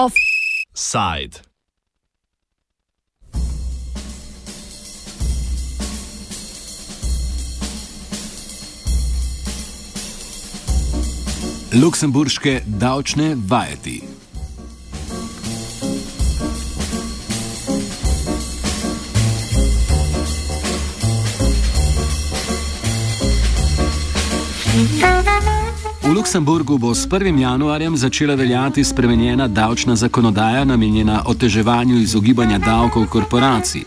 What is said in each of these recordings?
Offside. Luksemburške davčne vajeti. V Luksemburgu bo s 1. januarjem začela veljati spremenjena davčna zakonodaja namenjena oteževanju izogibanja davkov korporacij.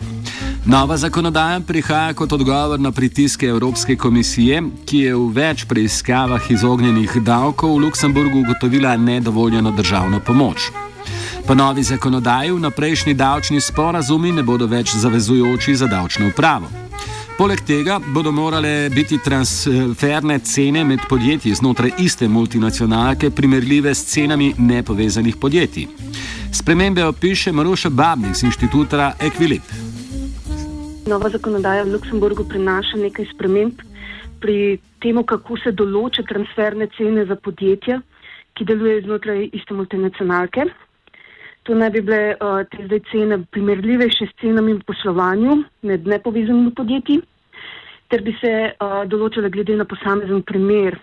Nova zakonodaja prihaja kot odgovor na pritiske Evropske komisije, ki je v več preiskavah izognjenih davkov v Luksemburgu ugotovila nedovoljeno državno pomoč. Po novi zakonodaji v naprejšnji davčni sporazumi ne bodo več zavezujoči za davčno upravo. Poleg tega bodo morale biti transferne cene med podjetji znotraj iste multinacionalke primerljive s cenami nepovezanih podjetij. Spremembe opiše Maruša Babnik z inštituta Equilib. Nova zakonodaja v Luksemburgu prinaša nekaj sprememb pri tem, kako se določa transferne cene za podjetja, ki delujejo znotraj iste multinacionalke. To naj bi bile uh, te zdaj cene primerljivejše s cenami v poslovanju med nepovezanimi podjetji, ter bi se uh, določile glede na posamezen primer.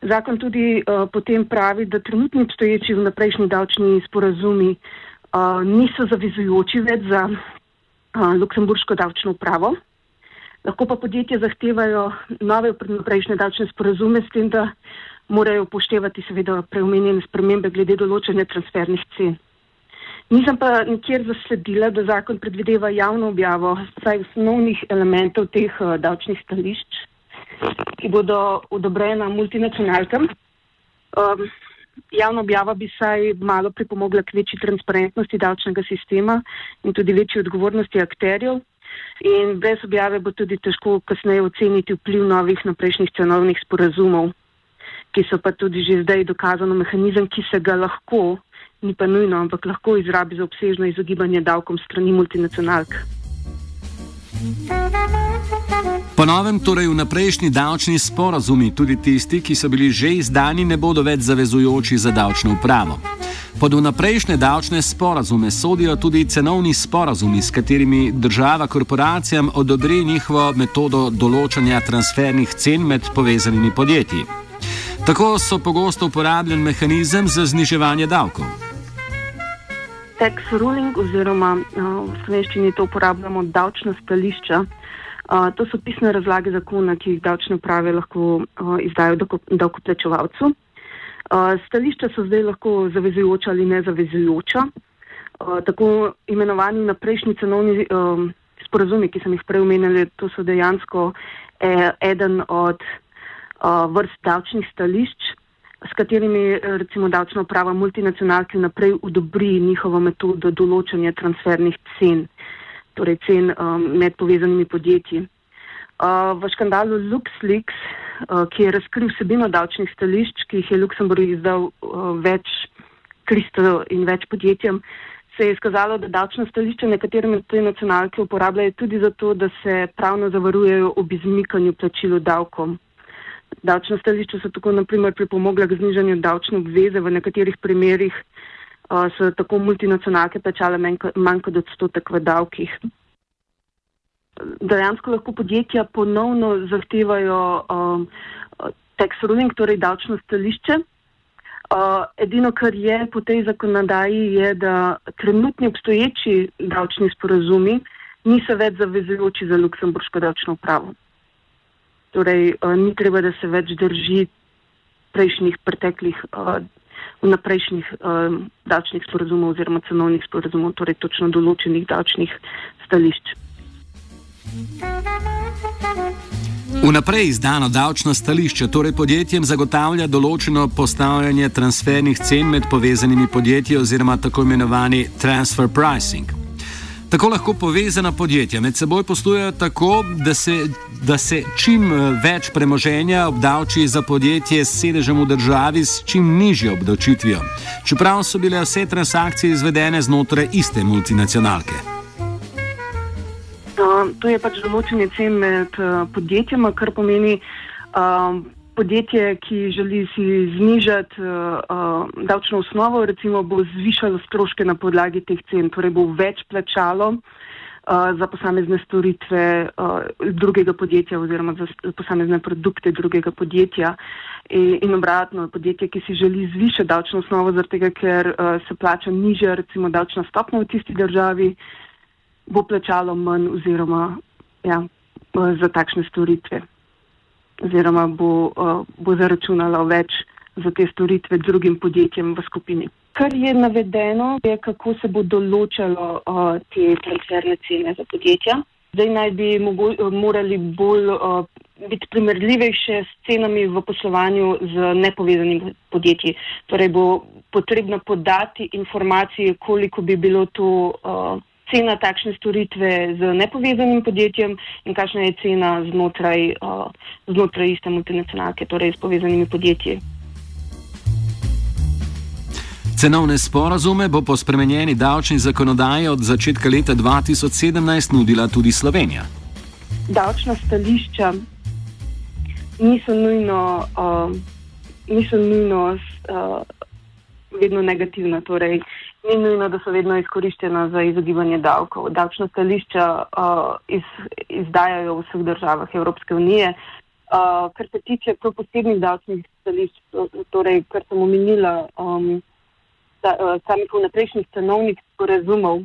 Zakon tudi uh, potem pravi, da trenutni obstoječi vnaprejšnji davčni sporazumi uh, niso zavezujoči več za Luksemburško davčno upravo. Lahko pa podjetja zahtevajo nove prejšnje davčne sporazume s tem, da morajo upoštevati seveda preomenjene spremembe glede določene transfernih cen. Nisem pa nikjer zasledila, da zakon predvideva javno objavo vsaj osnovnih elementov teh uh, davčnih stališč, ki bodo odobrena multinacionalkam. Um, javna objava bi saj malo pripomogla k večji transparentnosti davčnega sistema in tudi večji odgovornosti akterjev. In brez objave bo tudi težko kasneje oceniti vpliv novih naprejšnjih cenovnih sporazumov, ki so pa tudi že zdaj dokazano mehanizem, ki se ga lahko, ni pa nujno, ampak lahko izrabi za obsežno izogibanje davkom strani multinacionalk. Po novem, torej vnaprejšnji davčni sporazumi, tudi tisti, ki so bili že izdani, ne bodo več zavezujoči za davčno upravo. Pod vnaprejšnje davčne sporazume sodijo tudi cenovni sporazumi, s katerimi država korporacijam odobri njihovo metodo določanja transfernih cen med povezanimi podjetji. Tako so pogosto uporabljen mehanizem za zniževanje davkov. Tax ruling, oziroma v slovenščini to uporabljamo davčna stališča. Uh, to so pisne razlage zakona, ki jih davčne uprave lahko uh, izdajo davkoplačevalcu. Uh, stališča so zdaj lahko zavezujoča ali nezavezujoča. Uh, tako imenovani naprejšnji cenovni um, sporazumi, ki sem jih prej omenjali, to so dejansko eh, eden od uh, vrst davčnih stališč, s katerimi recimo davčna uprava multinacionalke naprej udobri njihovo metodo določanja transfernih cen torej cen um, med povezanimi podjetji. Uh, v škandalu LuxLeaks, uh, ki je razkril vsebino davčnih stališč, ki jih je Luksemburg izdal uh, več 300 in več podjetjem, se je izkazalo, da davčna stališča nekatere med te nacionalke uporabljajo tudi zato, da se pravno zavarujejo ob izmikanju plačilu davkom. Davčna stališča so tako naprimer pripomogla k znižanju davčne obveze v nekaterih primerjih uh, so tako multinacionalke plačale manj kot odstotek v davkih. Dejansko lahko podjetja ponovno zahtevajo um, tax ruling, torej davčno stališče. Uh, edino, kar je po tej zakonodaji, je, da trenutni obstoječi davčni sporazumi niso več zavezujoči za luksemburško davčno upravo. Torej, uh, ni treba, da se več drži prejšnjih preteklih uh, vnaprejšnjih um, davčnih sporazumov oziroma cenovnih sporazumov, torej točno določenih davčnih stališč. Vnaprej izdano davčno stališče torej podjetjem zagotavlja določeno postavljanje transfernih cen med povezanimi podjetji oziroma tako imenovani transfer pricing. Tako lahko povezana podjetja med seboj poslujejo tako, da se, da se čim eh, več premoženja obdavči za podjetje s sedežem v državi s čim nižjo obdavčitvijo, čeprav so bile vse transakcije izvedene znotraj iste multinacionalke. To je pač določenje cen med uh, podjetjema, kar pomeni, uh, podjetje, ki želi si znižati uh, uh, davčno osnovo, recimo bo zvišalo stroške na podlagi teh cen, torej bo več plačalo uh, za posamezne storitve uh, drugega podjetja oziroma za posamezne produkte drugega podjetja. In, in obratno, podjetje, ki si želi zvišati davčno osnovo, zaradi tega, ker uh, se plača nižja, recimo davčna stopna v tisti državi, bo plačalo manj oziroma ja, za takšne storitve oziroma bo, uh, bo zaračunalo več za te storitve drugim podjetjem v skupini. Kar je navedeno, je, kako se bo določalo uh, te transferne cene za podjetja. Zdaj naj bi mogo, morali bolj uh, biti primerljivejše s cenami v poslovanju z nepovezanimi podjetji. Torej bo potrebno podati informacije, koliko bi bilo to. Uh, cena takšne storitve z nepovezanim podjetjem in kakšna je cena znotraj, uh, znotraj iste multinacionalke, torej s povezanimi podjetji. Cenovne sporazume bo po spremenjeni davčni zakonodaji od začetka leta 2017 nudila tudi Slovenija. Davčna stališča niso nujno, uh, niso nujno uh, vedno negativna. Torej, ni nujno, da so vedno izkoriščena za izogibanje davkov. Davčna stališča uh, iz, izdajajo v vseh državah Evropske unije. Uh, kar se tiče prav posebnih davčnih stališč, torej, kar sem omenila, um, uh, samih vnaprejšnjih cenovnih sporazumov,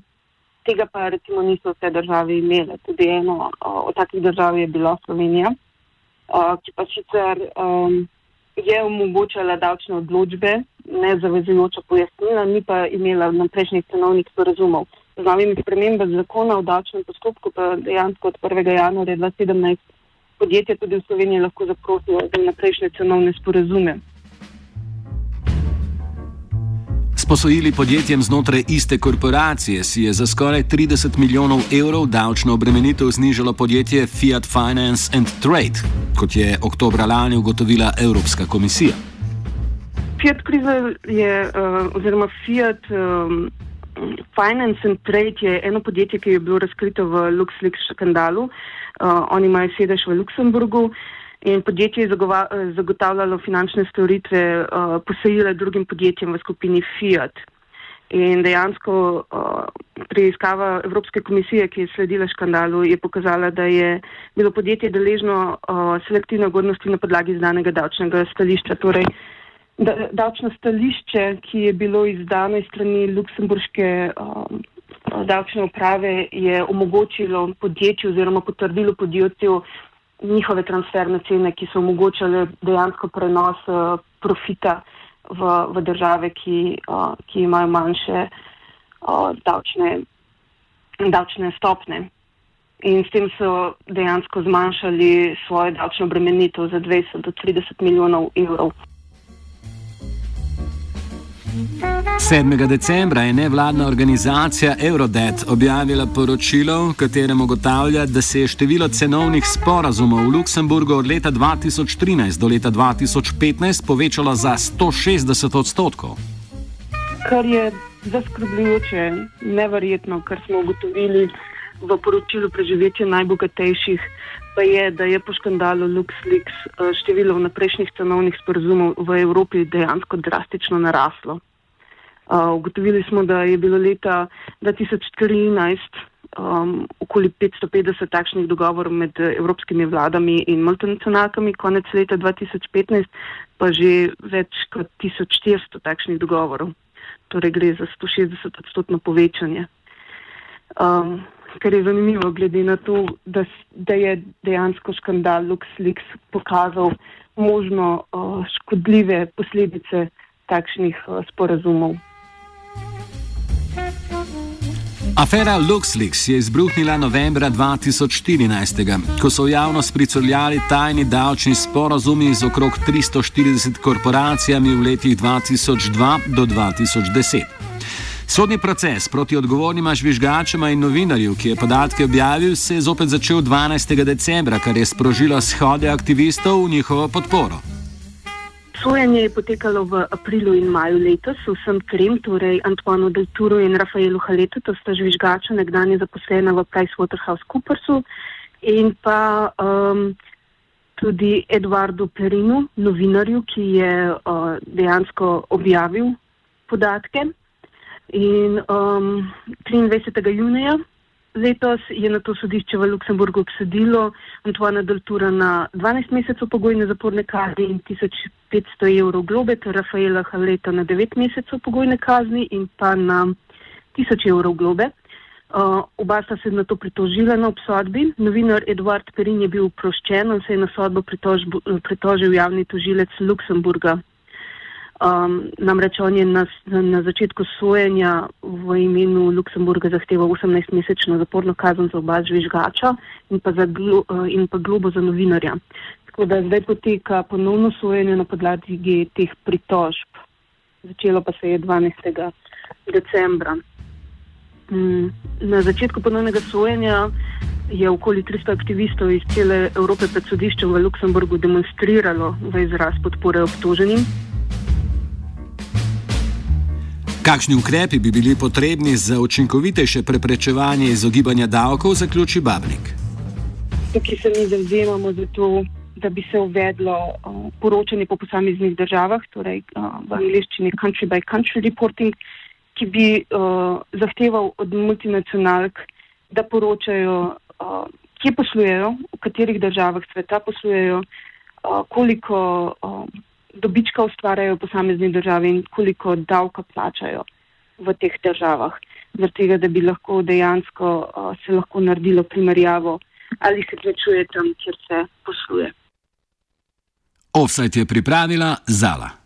tega pa recimo niso vse države imele. Tudi eno uh, od takih držav je bila Slovenija, uh, ki pa sicer. Um, je omogočala davčne odločbe, nezavezujoča pojasnila, ni pa imela na prejšnjih cenovnih sporazumov. Z novimi spremembami zakona o davčnem postopku pa dejansko od 1. januarja 2017 podjetja tudi v Sloveniji lahko zaprosijo za naprejšnje cenovne sporazume. Posojili podjetjem znotraj iste korporacije si je za skoraj 30 milijonov evrov davčno obremenitev znižalo podjetje Fiat Finance and Trade, kot je oktobra lani ugotovila Evropska komisija. Fiat kriza je, uh, oziroma Fiat um, Finance and Trade je eno podjetje, ki je bilo razkrito v LuxLeaks škandalu. Uh, oni imajo sedež v Luksemburgu. Uh, in podjetje je zagotavljalo finančne storitve uh, posojile drugim podjetjem v skupini Fiat. In dejansko uh, preiskava Evropske komisije, ki je sledila škandalu, je pokazala, da je bilo podjetje deležno uh, selektivne ugodnosti na podlagi izdanega davčnega stališča. Torej, da, davčno stališče, ki je bilo izdano iz strani Luksemburške uh, davčne uprave, je omogočilo podjetju oziroma potrdilo podjetju, njihove transferne cene, ki so omogočale dejansko prenos uh, profita v, v države, ki, uh, ki imajo manjše uh, davčne, davčne stopne. In s tem so dejansko zmanjšali svojo davčno obremenitev za 20 do 30 milijonov evrov. 7. decembra je nevladna organizacija Eurodet objavila poročilo, v katerem ugotavlja, da se je število cenovnih sporazumov v Luksemburgu od leta 2013 do leta 2015 povečalo za 160 odstotkov. Kar je zaskrbljujoče, neverjetno, kar smo ugotovili v poročilu preživetje najbogatejših, pa je, da je po škandalu LuxLeaks eh, število vnaprejšnjih cenovnih sporazumov v Evropi dejansko drastično naraslo. Uh, ugotovili smo, da je bilo leta 2014 um, okoli 550 takšnih dogovorov med evropskimi vladami in multinacionalkami, konec leta 2015 pa že več kot 1400 takšnih dogovorov. Torej gre za 160 odstotno povečanje. Um, kar je zanimivo, glede na to, da, da je dejansko škandal LuxLeaks pokazal možno uh, škodljive posledice takšnih uh, sporazumov. Afera LuxLeaks je izbruhnila novembra 2014, ko so v javnost pricrljali tajni davčni sporazumi z okrog 340 korporacijami v letih 2002 do 2010. Sodni proces proti odgovornima žvižgačema in novinarju, ki je podatke objavil, se je zopet začel 12. decembra, kar je sprožilo shode aktivistov v njihovo podporo. Sojenje je potekalo v aprilu in maju letos vsem trem, torej Antoinu Delturu in Rafaelu Haletu, to sta žvižgača, nekdanje zaposlena v PricewaterhouseCoopersu in pa um, tudi Edvardu Perinu, novinarju, ki je uh, dejansko objavil podatke. In um, 23. junija letos je na to sodišče v Luksemburgu obsodilo Antoana Deltura na 12 mesecev pogojne zaporne kazni in 1500 evrov globe, ter Rafaela Haleta na 9 mesecev pogojne kazni in pa na 1000 evrov globe. Uh, oba sta se na to pritožila na obsodbi. Novinar Edward Perin je bil oproščen in se je na sodbo pritožil javni tožilec Luksemburga. Um, namreč on je na, na začetku sojenja v imenu Luksemburga zahteval 18-mesečno zaporno kazen za oba žvižgača in pa, za glo, uh, in pa globo za novinarja. Tako da zdaj poteka ponovno sojenje na podlagi teh pritožb. Začelo pa se je 12. decembra. Mm, na začetku ponovnega sojenja je okoli 300 aktivistov iz cele Evrope pred sodiščem v Luksemburgu demonstriralo v izraz podpore obtoženim. Kakšni ukrepi bi bili potrebni za učinkovitejše preprečevanje izogibanja davkov, zaključi Babnik. Tukaj se mi zavzemamo za to, da bi se uvedlo uh, poročanje po posameznih državah, torej uh, v angliščini country by country reporting, ki bi uh, zahteval od multinacionalk, da poročajo, uh, kje poslujejo, v katerih državah sveta poslujejo, uh, koliko uh, dobička ustvarjajo posamezni državi in koliko davka plačajo v teh državah. Zato, da bi lahko dejansko uh, se lahko naredilo primerjavo, ali se plačuje tam, kjer se posluje. Offset je pripravila Zala.